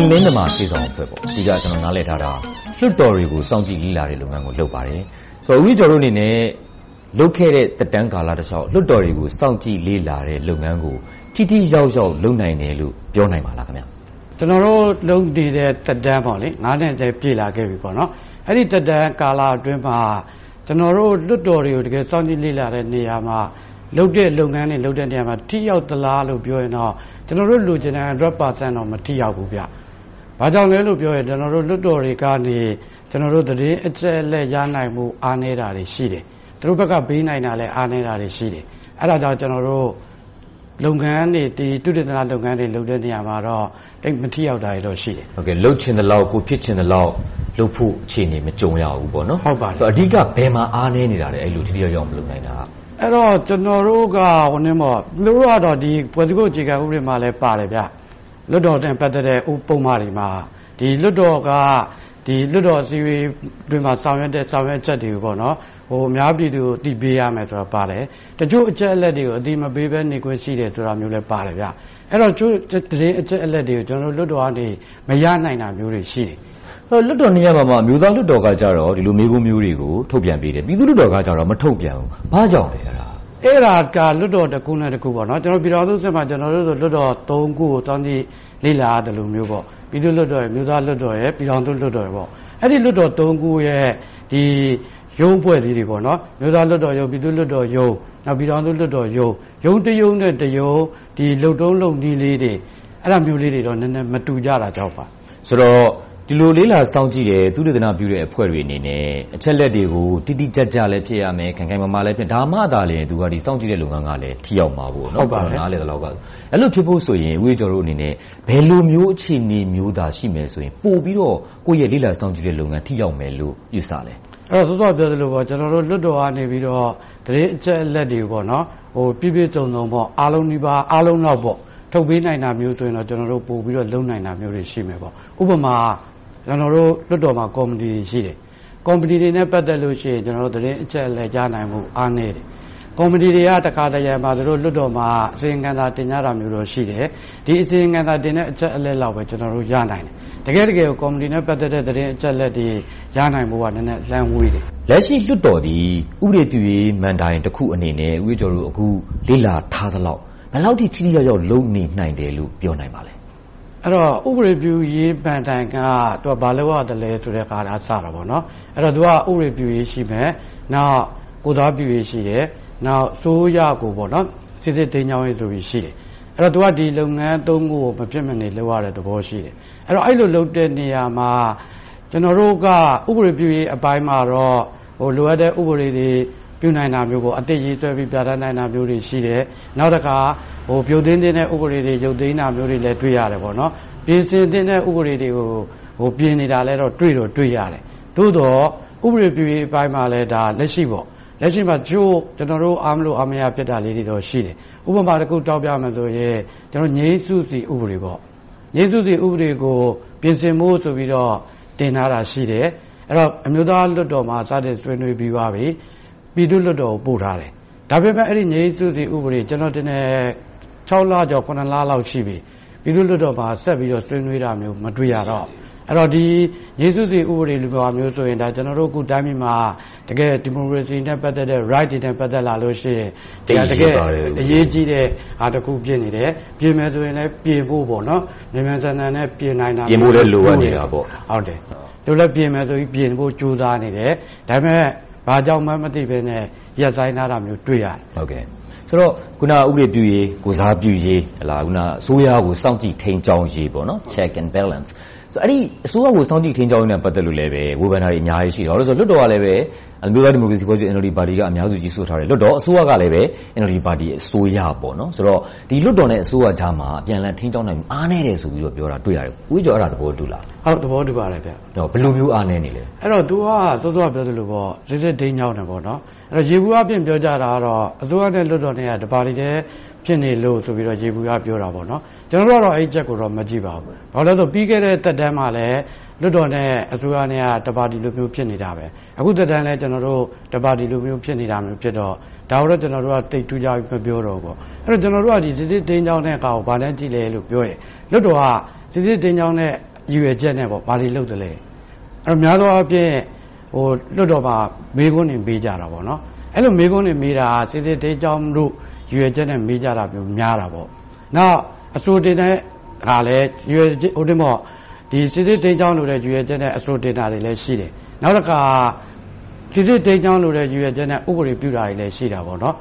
ပွင့်လင်းသမားရှေ့ဆောင်အဖွဲ့။အဓိကကျနော်နားလည်ထားတာလွှတ်တော်တွေကိုစောင့်ကြည့်လေ့လာတဲ့လုပ်ငန်းကိုလုပ်ပါတယ်။ဦးအေးကျော်တို့အနေနဲ့လုပ်ခဲ့တဲ့သက်တမ်းကာလတလျှောက်လွှတ်တော်တွေကိုစောင့်ကြည့်လေ့လာတဲ့လုပ်ငန်းကိုထိထိရောက်ရောက်လုပ်နိုင်တယ်လို့ပြောနိုင်ပါလား။ကျနော်တို့လုပ်နေတဲ့သက်တမ်းနှစ်လည်းပြည့်လာခဲ့ပြီ။အဲဒီသက်တမ်းကာလအတွင်းမှာကျနော်တို့လွှတ်တော်တွေကိုတကယ်စောင့်ကြည့်လေ့လာတဲ့နေရာမှာလုပ်တဲ့လုပ်ငန်းတွေလုပ်တဲ့နေရာမှာထိရောက်သလားလို့ပြောရင်တော့ကျနော်တို့လိုချင်တဲ့100%တော့မထိရောက်ဘူး။ ဘာကြောင့်လဲလို့ပြောရင်ကျနော်တို့လွှတ်တော်တွေကနေသတင်းအချက်အလက်ရနိုင်မှုအားနည်းတာတွေရှိတယ်။သူတို့ဘက်ကပေးနိုင်တာလည်းအားနည်းတာတွေရှိတယ်။အဲဒါကြောင့်ကျနော်တို့လုပ်ငန်းတွေသုတေသနလုပ်ငန်းတွေလုပ်တဲ့နေရာမှာတော့သိပ်မထိရောက်တာတွေတော့ရှိတယ်။လုပ်ချင်သလောက်၊ကိုယ်ဖြစ်ချင်သလောက်လုပ်ဖို့အခြေအနေမကြုံရဘူးပေါ့။အဓိကဘယ်မှာအားနည်းနေတာလဲ။အဲဒီလိုထိထိရောက်ရောက်မလုပ်နိုင်တာ။အဲဒီတော့ကျနော်တို့ကဖွဲ့စည်းပုံအခြေခံဥပဒေမှာလည်းပါတယ်။ လွှတ်တော်နဲ့ပတ်သက်တဲ့ပုဒ်မတွေမှာလွှတ်တော်ကလွှတ်တော်အစည်းအဝေးအတွင်းမှာဆောင်ရွက်တဲ့ဆောင်ရွက်ချက်တွေကိုအများပြည်သူကိုအသိပေးရမယ်ဆိုတာပါတယ်။တချို့အချက်အလက်တွေကိုအသိမပေးဘဲနေခွင့်ရှိတယ်ဆိုတာမျိုးလည်းပါတယ်။အဲဒီတော့တချို့သတင်းအချက်အလက်တွေကိုလွှတ်တော်ကနေမရနိုင်တာမျိုးတွေရှိတယ်။လွှတ်တော်နှစ်ရပ်မှာမှအမျိုးသားလွှတ်တော်ကကြတော့ဒီလိုမေးခွန်းမျိုးတွေကိုထုတ်ပြန်ပေးတယ်။ပြည်သူ့လွှတ်တော်ကမထုတ်ပြန်ဘူး။ဘာကြောင့်လဲ။အဲဒါ ကလွှတ်တော်တခုနဲ့တခု။ပြည်ထောင်စုအဆင့်မှာလွှတ်တော်ခုကိုစောင့်ကြည့်လေ့လာရသလိုမျိုး။ပြည်သူ့လွှတ်တော်၊အမျိုးသားလွှတ်တော်နဲ့ပြည်ထောင်စုလွှတ်တော်။အဲဒီလွှတ်တော်ခုရဲ့ရုံးအဖွဲ့အစည်းတွေ။အမျိုးသားလွှတ်တော်ရုံး၊ပြည်သူ့လွှတ်တော်ရုံး၊ပြည်ထောင်စုလွှတ်တော်ရုံး။ရုံးတရုံးနဲ့တရုံးလုပ်ထုံးလုပ်နည်းလေးတွေအဲဒါမျိုးလေးတွေတော့နည်းနည်းမတူကြတာကြောင့်ပါ။ဆိုတော့ ဒီလိုလေ့လာစောင့်ကြည့်တဲ့သုတေသနပြုတဲ့အဖွဲ့တွေအနေနဲ့အချက်အလက်တွေကိုတိတိကျကျလည်းဖြစ်ရမယ်။ခိုင်ခိုင်မာမာလည်းဖြစ်ရမယ်။ဒါမှသာစောင့်ကြည့်တဲ့လုပ်ငန်းကလည်းထိရောက်မှာ။အဲဒီလိုဖြစ်ဖို့ဆိုရင်ဦးအေးကျော်တို့အနေနဲ့ဘယ်လိုမျိုးအခြေအနေမျိုးသာရှိမယ်ဆိုရင်ပိုပြီးတော့ကိုယ့်ရဲ့လေ့လာစောင့်ကြည့်တဲ့လုပ်ငန်းထိရောက်မယ်လို့ယူဆလဲ။စောစောကပြောသလိုကျနော်တို့လွှတ်တော်ကနေသတင်းအချက်အလက်တွေကိုပြည့်ပြည့်စုံစုံ၊အားလုံးနီးပါး၊အားလုံးလောက်ထုတ်ပေးနိုင်တာမျိုးဆိုရင်တော့ကျနော်တို့ပိုပြီးတော့လုပ်နိုင်တာမျိုးတွေရှိမယ်။ဥပမာ ကျနော်တို့လွှတ်တော်မှာကော်မတီတွေရှိတယ်။ကော်မတီတွေနဲ့ပတ်သက်လို့ရှိရင်သတင်းအချက်အလက်ရနိုင်မှုအားနည်းတယ်။ကော်မတီတွေကတခါတရံမှာလွှတ်တော်မှာအစီရင်ခံစာတင်ပြတာမျိုးတော့ရှိတယ်။ဒီအစီရင်ခံစာတင်တဲ့အချက်အလက်လောက်ပဲကျနော်တို့ရနိုင်တယ်။တကယ့်တကယ်ကော်မတီနဲ့ပတ်သက်တဲ့သတင်းအချက်အလက်တွေရနိုင်ဖို့ကနည်းနည်းအလှမ်းဝေးတယ်။လက်ရှိလွှတ်တော်သည်ဥပဒေပြုရေးမဏ္ဍိုင်တခုအနေနဲ့ဦးအေးကျော်တို့အခုလေ့လာထားသလောက်ဘယ်လောက်အထိထိထိရောက်ရောက်လုပ်နေနိုင်တယ်လို့ပြောနိုင်ပါလဲ။ ဥပဒေပြုရေးမဏ္ဍိုင်ကဘာလုပ်ရသလဲဆိုတာကစတယ်။သူကဥပဒေပြုရေးရှိမယ်။နောက်ကိုယ်စားပြုရေးရှိတယ်။နောက်အစိုးရကိုစီစစ်ထိန်းကျောင်းရေးဆိုပြီးရှိတယ်။သူကဒီလုပ်ငန်းသုံးခုကိုမဖြစ်မနေလုပ်ရတဲ့သဘောရှိတယ်။အဲဒီလိုလုပ်တဲ့နေရာမှာကျနော်တို့ကဥပဒေပြုရေးအပိုင်းမှာတော့လိုအပ်တဲ့ဥပဒေတွေပြုနိုင်တာမျိုးကိုအသစ်ရေးဆွဲပြီးပြဌာန်းနိုင်တာမျိုးတွေရှိတယ်။နောက်တခါ ရုတ်သိမ်းသင့်တဲ့ဥပဒေတွေရုတ်သိမ်းတာမျိုးတွေလည်းတွေ့ရတယ်။ပြင်ဆင်သင့်တဲ့ဥပဒေတွေကိုပြင်နေတာလည်းတွေ့တော့တွေ့ရတယ်။သို့သော်ဥပဒေပြုရေးအပိုင်းမှာလည်းလက်ရှိမှာတချို့ကျနော်တို့အားမလိုအားမရဖြစ်တာလေးတွေတော့ရှိတယ်။ဥပမာတခုထောက်ပြမယ်ဆိုရင်ငြိမ်စုစည်းဥပဒေကို ပြင်ဆင်ဖို့ဆိုပြီးတော့တင်ထားတာရှိတယ်။အမျိုးသားလွှတ်တော်မှာစတင်ဆွေးနွေးပြီးသွားပြီ။ပြည်သူ့လွှတ်တော်ကိုပို့ထားတယ်။ဒါပေမဲ့အဲဒီငြိမ်စုစည်းဥပဒေကျနော်ထင်တ ယ်ခြောက်လကျော်၊ခုနှစ်လလောက်ရှိပြီ။ပြည်သူ့လွှတ်တော်မှာဆက်ပြီးတော့ဆွေးနွေးတာမျိုးမတွေ့ရတော့ဘူး။ဒီငြိမ်စုစည်းဥပဒေလိုမျိုးဆိုရင်ကျနော်တို့အခုတိုင်းပြည်မှာတကယ့်ဒီမိုကရေစီနဲ့ပတ်သက်တဲ့ Rights တွေနဲ့ပတ်သက်လာလို့ရှိရင်တကယ့်အရေးကြီးတဲ့ဟာတခုဖြစ်နေတယ်။ပြင်မယ်ဆိုရင်လဲပြင်ဖို့မြန်မြန်ဆန်ဆန်နဲ့ပြင်နိုင်တာမျိုးပြင်ဖို့လည်းလိုအပ်နေတာပေါ့။သူတို့လည်းပြင်မယ်ဆိုပြီးပြင်ဖို့ကြိုးစားနေတယ်။ဒါပေမဲ့ ဘာကြောင့်မှန်းမသိဘဲနဲ့ရပ်ဆိုင်းထားတာမျိုးတွေ့ရတယ်။ဆိုတော့အခုနဥပဒေပြုရေး၊ကိုယ်စားပြုရေး၊အစိုးရကိုစောင့်ကြည့်ထိန်းကျောင်းရေး Check and Balance အဲဒီအစိုးရကိုစောင့်ကြည့်ထိန်းကျောင်းရေးနဲ့ပတ်သက်လို့လည်းဝေဖန်တာတွေအများကြီးရှိတယ်။လွှတ်တော်ကလည်းအမျိုးသားဒီမိုကရေစီအဖွဲ့ချုပ်ပါတီကအများစုကြီးစိုးထားတဲ့လွှတ်တော်။အစိုးရကလည်း NLD ပါတီအစိုးရဆိုတော့လွှတ်တော်နဲ့အစိုးရကြားမှာအပြန်အလှန်ထိန်းကျောင်းနိုင်မှုအားနည်းတယ်ဆိုပြီးတော့ပြောတာကိုတွေ့ရတယ်။ဦးအေးကျော်အဲဒါကိုသဘောတူလား။သဘောတူပါတယ်။ဘယ်လိုမျိုးအားနည်းနေလဲ။သူကစောစောကပြောသလိုစီစစ်ထိန်းကျောင်းတယ်။ယေဘုယျအားဖြင့်ပြောကြတာကတော့အစိုးရနဲ့လွှတ်တော်တို့ကတပါတီထဲဖြစ်နေလို့ဆိုပြီးတော့ယေဘုယျပြောတာပေါ့။ ကျနော်တို့ကတော့အဲဒီအချက်ကိုတော့မကြည့်ပါဘူး။ဘာဖြစ်လို့လဲဆိုတော့ပြီးခဲ့တဲ့သက်တမ်းမှာလည်းလွှတ်တော်နဲ့အစိုးရတို့ကတပါတီလိုမျိုးဖြစ်နေတာ။အခုသက်တမ်းလည်းတပါတီလိုမျိုးဖြစ်နေတာဖြစ်တော့ဒါကိုတော့ကျနော်တို့ကသိပ်ထူးခြားပြီးမပြောတော့ဘူး။ကျနော်တို့ကစီစစ်ထိန်းကျောင်းတဲ့ဟာကိုဘာနဲ့ကြည့်လဲလို့ပြောရင်လွှတ်တော်ကစီစစ်ထိန်းကျောင်းတဲ့ရည်ရွယ်ချက်နဲ့ပေါ့ဘာတွေလုပ်တယ်လဲအဲ့တော့များသောအားဖြင့်ဟိုလွတ်တော်မှာမေးခွန်းတွေမေးကြတာပေါ့နော်အဲ့လိုမေးခွန်းတွေမေးတာစစ်စစ်တေးကြောင်းတို့ရည်ရွယ်ချက်နဲ့မေးကြတာမျိုးများတာပေါ့နောက် အစိုးတင်တဲ့ဟာလည်းရည်ရွယ်ဟိုတင်ပေါ့ဒီစစ်စစ်တေးကြောင်းလို့တဲ့ရည်ရွယ်ချက်နဲ့အစိုးတင်တာတွေလည်းရှိတယ်နောက်တစ်ခါစစ်စစ်တေးကြောင်းလို့တဲ့ရည်ရွယ်ချက်နဲ့ဥပဒေပြုတာတွေလည်းရှိတာပေါ့နော်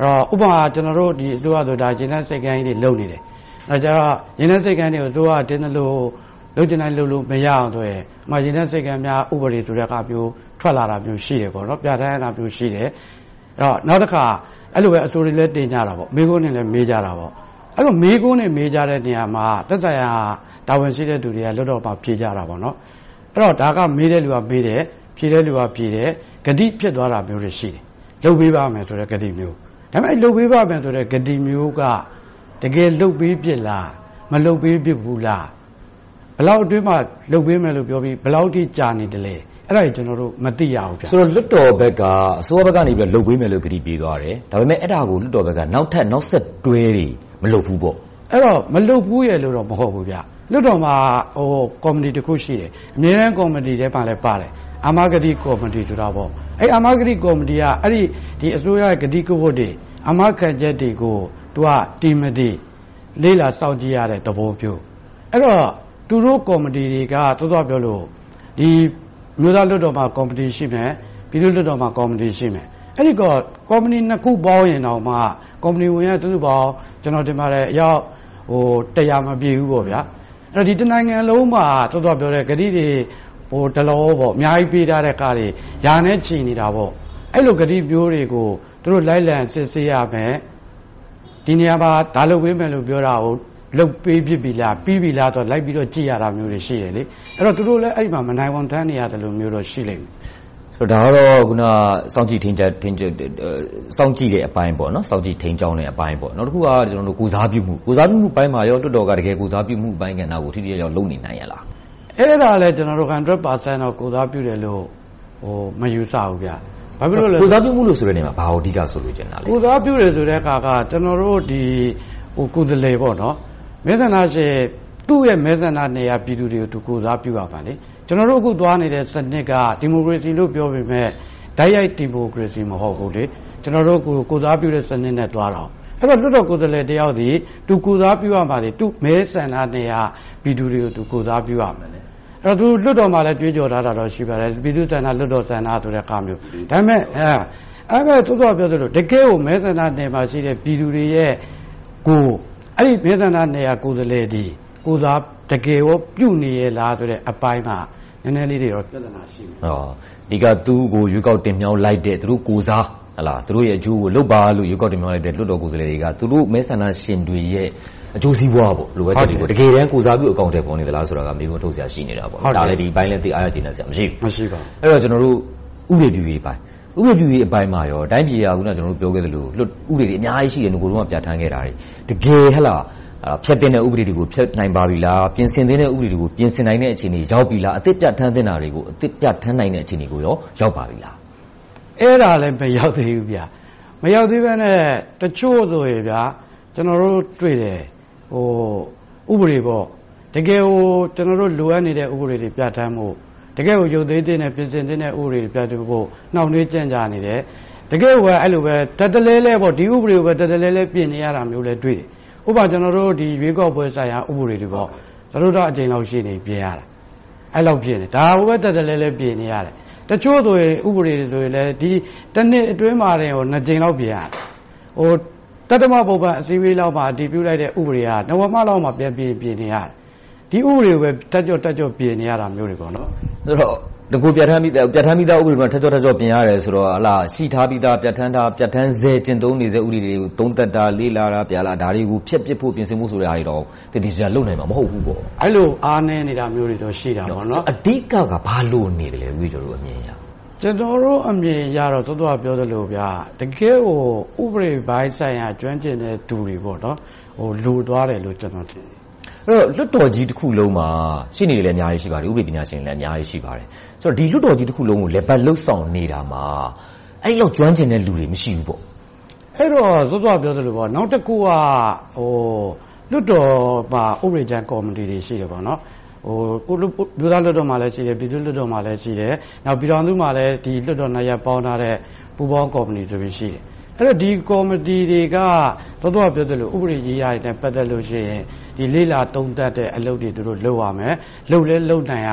အဲ့တော့ဥပမာကျွန်တော်တို့ဒီအစိုးရဆိုဒါဂျင်းတဲ့စိတ်ကန်းကြီးတွေလုပ်နေတယ်အဲကြတော့ရင်းတဲ့စိတ်ကန်းတွေကိုအစိုးရတင်းတယ်လို့လုပ်ကျင်တိုင်းလုပ်လို့မရအောင်ဆိုရင်အမှရင်းတဲ့စိတ်ကန်းများဥပဒေဆိုတဲ့ကမျိုးထွက်လာတာမျိုးရှိတယ်ပေါ့နော်ပြဋ္ဌာန်းတာမျိုးရှိတယ်အဲ့တော့နောက်တစ်ခါအဲ့လိုပဲအစိုးရလည်းတင်ကြတာပေါ့မိကုန်းနဲ့လည်းမေးကြတာပေါ့ အဲ့လိုမိကုန်းနဲ့မေးကြတဲ့နေရာမှာသက်ဆိုင်ရာတာဝန်ရှိတဲ့သူတွေကလွတ်တော့မှဖြေကြတာပေါ့နော်အဲ့တော့ဒါကမေးတဲ့လူကမေးတယ်ဖြေတဲ့လူကဖြေတယ်ဂတိဖြစ်သွားတာမျိုးတွေရှိတယ်လုပ်ပေးပါမယ်ဆိုတဲ့ဂတိမျိုးဒါပေမဲ့လုပ်ပေးပါမယ်ဆိုတဲ့ဂတိမျိုးကတကယ်လုပ်ပေးပြစ်လားမလုပ်ပေးပြစ်ဘူးလားဘလောက်အတွင်းမှာလုပ်ပေးမယ်လို့ပြောပြီးဘလောက်ထိကြာနေတယ်လဲအဲ့ဒါကြီးကျွန်တော်တို့မသိရဘူးဗျဆိုတော့လွတ်တော်ဘက်ကအစိုးရဘက်ကနေပြီးတော့လုပ်ပေးမယ်လို့ကတိပေးသွားတယ်ဒါပေမဲ့အဲ့ဒါကိုလွတ်တော်ဘက်ကနောက်ထပ်နောက်ဆက်တွဲတွေ မလုပ်ဘူးပေါ့အဲ့တော့မလုပ်ဘူးရဲ့လို့တော့မဟုတ်ဘူးဗျလွတ်တော်မှာဟိုကော်မတီတစ်ခုရှိတယ်အမြဲတမ်းကော်မတီထဲမှာလည်းပါတယ်အာမဂတိကော်မတီဆိုတာပေါ့အဲ့အာမဂတိကော်မတီကအဲ့ဒီဒီအစိုးရရဲ့ဂတိကဝတ်တွေအာမခံချက်တွေကိုသူကတီမတီလေးလာစောင့်ကြည့်ရတဲ့သဘောမျိုးအဲ့တော့သူတို့ကော်မတီတွေကသောသောပြောလို့ဒီမြို့သားလွတ်တော်မှာကော်မတီရှိမယ်ပြည်သူ့လွတ်တော်မှာကော်မတီရှိမယ်အဲ့ဒီကောကော်မတီနှစ်ခုပေါင်းရင်တော့မှကော်မတီဝင်ရသူတို့ပေါင်း ကျွန်တော်တင်ပါတယ်အရောက်ဟိုတရားမပြေဘူးပေါ့ဗျာအဲ့တော့ဒီတနိုင်ငံလုံးမှာသောသောပြောတဲ့ဂတိတွေဟိုတလောပေါ့အများကြီးပေးထားတဲ့ကားတွေယာနဲ့ချီနေတာပေါ့အဲ့လိုဂတိပြိုးတွေကိုသူတို့လိုက်လံစစ်ဆေးရမယ်ဒီနေရာမှာဒါလုပ်ပေးမယ်လို့ပြောတာကိုလုတ်ပေးဖြစ်ပြီလားပြီးပြီလားတော့လိုက်ပြီးတော့ကြည့်ရတာမျိုးတွေရှိတယ်လေအဲ့တော့သူတို့လည်းအဲ့ဒီမှာမနိုင်ဝန်တန်းနေရတယ်လို့မျိုးတော့ရှိလိမ့်မယ် ဆိုတော့ဒါကတော့ခုနစောင့်ကြည့်ထင်းချက်ထင်းချက်စောင့်ကြည့်တဲ့အပိုင်းပေါ့နော်စောင့်ကြည့်ထင်းကြောင်းတဲ့အပိုင်းပေါ့နောက်တစ်ခုကကျွန်တော်တို့ကိုစားပြုမှုကိုစားပြုမှုပိုင်းမှာရောလွတ်တော်ကတကယ်ကိုစားပြုမှုပိုင်းကဏ္ဍကိုထိထိရောက်ရောက်လုပ်နေနိုင်ရလားအဲ့ဒါလည်းကျွန်တော်တို့100%တော့ကိုစားပြုတယ်လို့ဟိုမယူဆဘူးဗျဘာဖြစ်လို့လဲကိုစားပြုမှုလို့ဆိုတဲ့နေရာမှာဘာကိုအဓိကဆိုလို့ကျင်တာလဲကိုစားပြုတယ်ဆိုတဲ့အခါကကျွန်တော်တို့ဒီဟိုကုသလေပေါ့နော်မဲဆန္ဒရှင် သူ့ရဲ့မဲဆန္ဒနေရာပြည်သူတွေကိုသူကိုစားပြုရပါလေကျွန်တော်တို့အခုသွားနေတဲ့စနစ်ကဒီမိုကရေစီလို့ပြောပေမဲ့ဓာတ်ရိုက်ဒီမိုကရေစီမဟုတ်ဘူးလေကျွန်တော်တို့ကိုကိုစားပြုတဲ့စနစ်နဲ့သွားတော့အဲ့တော့လွတ်တော်ကိုယ်စားလှယ်တယောက်ဒီသူကိုစားပြုရမှာလေသူမဲဆန္ဒနေရာပြည်သူတွေကိုသူကိုစားပြုရမယ်လေအဲ့တော့သူလွတ်တော်မှာလည်းကြွေးကြော်ထားတာတော့ရှိပါတယ်ပြည်သူ့ဆန္ဒလွတ်တော်ဆန္ဒဆိုတဲ့ကာမျိုးဒါပေမဲ့အဲအဲ့မဲ့သို့တော်ပြောသလိုတကယ်ကိုမဲဆန္ဒနယ်မှာရှိတဲ့ပြည်သူတွေရဲ့ကိုအဲ့ဒီမဲဆန္ဒနယ်ရာကိုယ်စားလှယ်ဒီ ကိုစားတကယ်ရောပြုတ်နေရလားဆိုတဲ့အပိုင်းမှာနည်းနည်းလေးတွေတော့ပြဿနာရှိတယ်ဟောဒီကသူ့ကိုရွေးကောက်တင်မြှောက်လိုက်တဲ့သူတို့ကိုစားဟလာသူတို့ရဲ့အကျိုးကိုလုပ်ပါလို့ရွေးကောက်တင်မြှောက်လိုက်တဲ့လွတ်တော်ကိုယ်စားလှယ်တွေကသူတို့မဲဆန္ဒရှင်တွေရဲ့အကျိုးစီးပွားပေါ့လိုပဲချက်တွေကိုတကယ်တမ်းကိုစားပြုအကောင့်တွေပေါ်နေသလားဆိုတာကမိကုန်းထုတ်ဆရာရှိနေတာပေါ့ဒါလည်းဒီဘိုင်းလည်းသိအားရကျင်နေဆရာမရှိဘူးမရှိပါဘူးအဲ့တော့ကျွန်တော်တို့ဥပဒေပြုရေးပိုင်းဥပဒေပြုရေးအပိုင်းမှာရောတိုင်းပြည်ရာခုနကျွန်တော်တို့ပြောခဲ့သလိုလွတ်ဥပဒေတွေအများကြီးရှိတယ်ငကိုတော့ပြဋ္ဌာန်းခဲ့တာတွေတကယ်ဟလာအာ ဖျက်တင်တဲ့ဥပဒေတွေကို ဖျက်နိုင်ပါပြီလားပြင်ဆင်သင့်တဲ့ဥပဒေတွေကို ပြင်ဆင်နိုင်တဲ့အခြေအနေ ရောက်ပြီလားအသစ်ပြဋ္ဌာန်းသင့်တာတွေကို အသစ်ပြဋ္ဌာန်းနိုင်တဲ့အခြေအနေကိုရောရောက်ပါပြီလားအဲ့ဒါလည်းမရောက်သေးဘူးဗျာမရောက်သေးဘဲနဲ့တချို့ဆိုရင်ဗျာကျွန်တော်တို့တွေ့တယ်ဟိုဥပဒေပေါ့တကယ်ဟိုကျွန်တော်တို့လိုအပ်နေတဲ့ဥပဒေတွေပြဋ္ဌာန်းမှုတကယ်ကိုရုပ်သေးသေးနဲ့ပြင်ဆင်တဲ့ဥပဒေတွေပြဋ္ဌာန်းဖို့နှောင့်နှေးကြံ့ကြာနေတယ်တကယ်ကအဲ့လိုပဲတတလဲလဲပေါ့ဒီဥပဒေကိုပဲတတလဲလဲပြင်နေရတာမျိုးလဲတွေ့တယ် ဥပမာကျွန်တော်တို့ဒီရွေးကောက်ပွဲဆိုင်ရာဥပဒေတွေပေါ့ကျွန်တော်တို့အချိန်လောက်ရှိနေပြင်ရတာအဲ့လောက်ပြင်နေဒါဘဝတက်တယ်လဲလဲပြင်နေရတယ်တချို့ဆိုရင်ဥပဒေတွေဆိုရင်လည်းဒီတစ်နှစ်အတွင်းမှာတင်ဟိုနှစ်ကြိမ်လောက်ပြင်ရတယ်ဟိုတတ္တမပုပ္ပအစည်းအဝေးလောက်မှာအတည်ပြုလိုက်တဲ့ဥပဒေကနဝမလောက်မှာပြန်ပြင်ပြင်နေရတယ်ဒီဥပဒေကိုပဲတက်ကြော့တက်ကြော့ပြင်နေရတာမျိုးတွေပေါ့နော်ဆိုတော့ တကူပြဋ္ဌာန်းပြီးပြဋ္ဌာန်းပြီးသားဥပဒေမှာထက်ကြောထက်ကြောပြင်ရတယ်ဆိုတော့ဟလာရှိထားပြီးသားပြဋ္ဌာန်းထားပြဋ္ဌာန်းစေကျင့်သုံးနေတဲ့ဥပဒေတွေကိုသုံးသက်တာလေးလာတာပြလာဒါတွေကိုဖျက်ပစ်ဖို့ပြင်ဆင်မှုဆိုတဲ့အားတွေတော့တတိကျလုံနိုင်မှာမဟုတ်ဘူးပေါ့အဲ့လိုအားနည်းနေတာမျိုးတွေတော့ရှိတာပေါ့နော်အဓိကကဘာလို့နေတယ်လဲဦးကျော်တို့အမြင်ရကျွန်တော်တို့အမြင်ရတော့သောတော်ပြောသလိုဗျာတကယ်ဟိုဥပဒေပိုင်းဆိုင်ရာကျွမ်းကျင်တဲ့သူတွေပေါ့နော်ဟိုလူသွားတယ်လို့ကျွန်တော်ထင်တယ်အဲ့တော့ လွတ်တော်ကြီးတစ်ခုလုံးမှာ ရှိနေတယ်လည်း အများကြီး ရှိပါတယ် ဥပဒေပညာရှင်တွေလည်း အများကြီး ရှိပါတယ် ဆိုတော့ ဒီလွတ်တော်ကြီးတစ်ခုလုံးကိုလက်ပတ်လှုပ်ဆောင်နေတာမှာ အဲ့ဒီလောက် ကျွမ်းကျင်တဲ့လူတွေ မရှိဘူးပေါ့ အဲ့တော့ စောစောပြောသလိုပေါ့နောက်တစ်ခုကဟိုလွတ်တော်မှာ ဥပဒေချမ်းကော်မတီတွေ ရှိတယ်ပေါ့နော်ဟိုကိုလူလူသားလွတ်တော်မှာလည်း ရှိတယ် ပြည်သူလွတ်တော်မှာလည်း ရှိတယ် နောက် ပြည်တော်စုမှာလည်းဒီလွတ်တော်နှစ်ရပ်ပေါင်းထားတဲ့ ပူပေါင်းကော်မတီဆိုပြီး ရှိတယ် အဲ့တော့ဒီကော်မတီတွေကသောသောပြောတယ်လို့ဥပဒေရေးရတဲ့ပတ်သက်လို့ရှိရင်ဒီလေးလာတုံးတက်တဲ့အလုပ်တွေသူတို့လုပ်ရမယ်လုပ်လဲလုပ်နိုင်ရ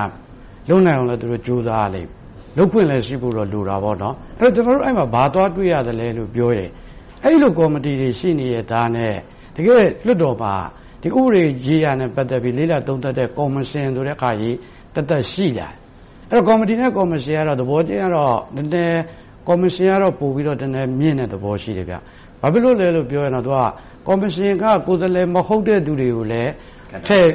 လုပ်နိုင်အောင်လည်းသူတို့ကြိုးစားရလိမ့်လုပ်ခွင့်လည်းရှိဖို့တော့လိုတာပေါ့နော်အဲ့တော့ကျွန်တော်တို့အဲ့မှာဘာသွားတွေ့ရတယ်လဲလို့ပြောရင်အဲ့လိုကော်မတီတွေရှိနေရတာနဲ့တကယ်လွတ်တော်မှာဒီဥပဒေရေးရနဲ့ပတ်သက်ပြီးလေးလာတုံးတက်တဲ့ကော်မရှင်ဆိုတဲ့အခါကြီးတသက်ရှိလာအဲ့တော့ကော်မတီနဲ့ကော်မရှင်ကတော့သဘောချင်းကတော့နည်းနည်း ကော်မရှင်ကတော့ပို့ပြီးတော့တည်းမြင့်တဲ့သဘောရှိတယ်ဗျ။ဘာဖြစ်လို့လဲလို့ပြောရင်တော့သူကကော်မရှင်ကကိုယ်စားလှယ်မဟုတ်တဲ့သူတွေကိုလည်းထည့်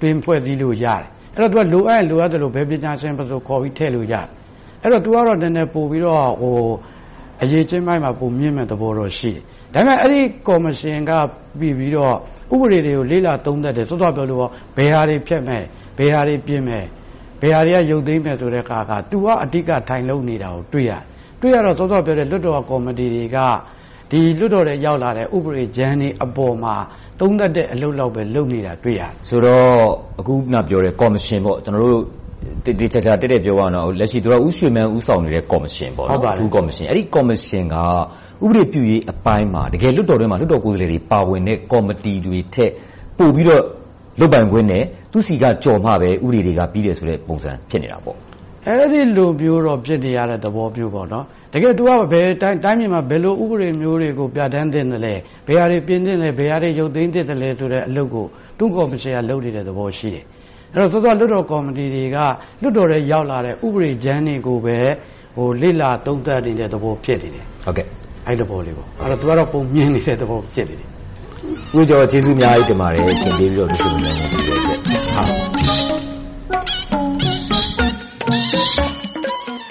တွင်ဖွဲ့စည်းလို့ရတယ်။အဲ့တော့သူကလိုအပ်လိုအပ်တယ်လို့ဘယ်ပညာရှင်ပစုခေါ်ပြီးထည့်လို့ရတယ်။အဲ့တော့သူကတော့နည်းနည်းပို့ပြီးတော့ဟိုအရေးချင်းပိုင်းမှာပုံမြင့်မဲ့သဘောတော့ရှိတယ်။ဒါပေမဲ့အဲ့ဒီကော်မရှင်ကပြီးပြီးတော့ဥပဒေတွေကိုလေးလာသုံးသပ်တယ်စောစောပြောလို့ဘယ်ဟာတွေဖြတ်မဲ့ဘယ်ဟာတွေပြင်းမဲ့ဘယ်ဟာတွေကရုပ်သိမ်းမဲ့ဆိုတဲ့ကာကသူကအဓိကထိုင်လုံးနေတာကိုတွေ့ရတယ်။ တွေ့ရတော့စောစောပြောတဲ့လွတ်တော်ကော်မတီတွေကဒီလွတ်တော်တွေရောက်လာတဲ့ဥပဒေကြမ်းတွေအပေါ်မှာသုံးသပ်တဲ့အလုပ်လောက်ပဲလုပ်နေတာတွေ့ရတယ်ဆိုတော့အခုနပြောတဲ့ကော်မရှင်ပေါ့ကျွန်တော်တို့တည်တည်ချာချာတက်တက်ပြောရအောင်တော့လက်ရှိသူကဥရွှေမန်းဥဆောင်နေတဲ့ကော်မရှင်ပေါ့နော်အခုကော်မရှင်အဲ့ဒီကော်မရှင်ကဥပဒေပြုရေးအပိုင်းမှာတကယ်လွတ်တော်တွေမှာလွတ်တော်ကိုယ်စားလှယ်တွေပါဝင်တဲ့ကော်မတီတွေထက်ပို့ပြီးတော့လွတ်ပိုင်ခွင့်နဲ့သူစီကကြော်မှပဲဥပဒေတွေကပြီးတယ်ဆိုတဲ့ပုံစံဖြစ်နေတာပေါ့ အဲ့ဒီလိုမျိုးတော့ဖြစ်နေရတဲ့သဘောမျိုးပေါ့နော်တကယ် तू ကဘယ်တိုင်းတိုင်းပြည်မှာဘယ်လိုဥပဒေမျိုးတွေကိုပြဋ္ဌာန်းသင့်တယ်လဲဘယ်ဟာတွေပြင်သင့်တယ်ဘယ်ဟာတွေရုပ်သိမ်းသင့်တယ်လဲဆိုတဲ့အလုပ်ကိုတွန်းကော်မရှင်ကလုပ်နေတဲ့သဘောရှိတယ်အဲ့တော့သောသောလွတ်တော်ကော်မတီတွေကလွတ်တော်ရဲ့ရောက်လာတဲ့ဥပဒေကြမ်းတွေကိုပဲဟိုလိလာသုံးသပ်နေတဲ့သဘောဖြစ်နေတယ်ဟုတ်ကဲ့အဲ့လိုပေါ့လေပေါ့အဲ့တော့ तू ကတော့ပုံမြင်နေတဲ့သဘောဖြစ်နေတယ်ဦးကျော်ကျေးဇူးအများကြီးတင်ပါတယ်အချိန်ပေးပြီးတော့ဒီလိုမျိုး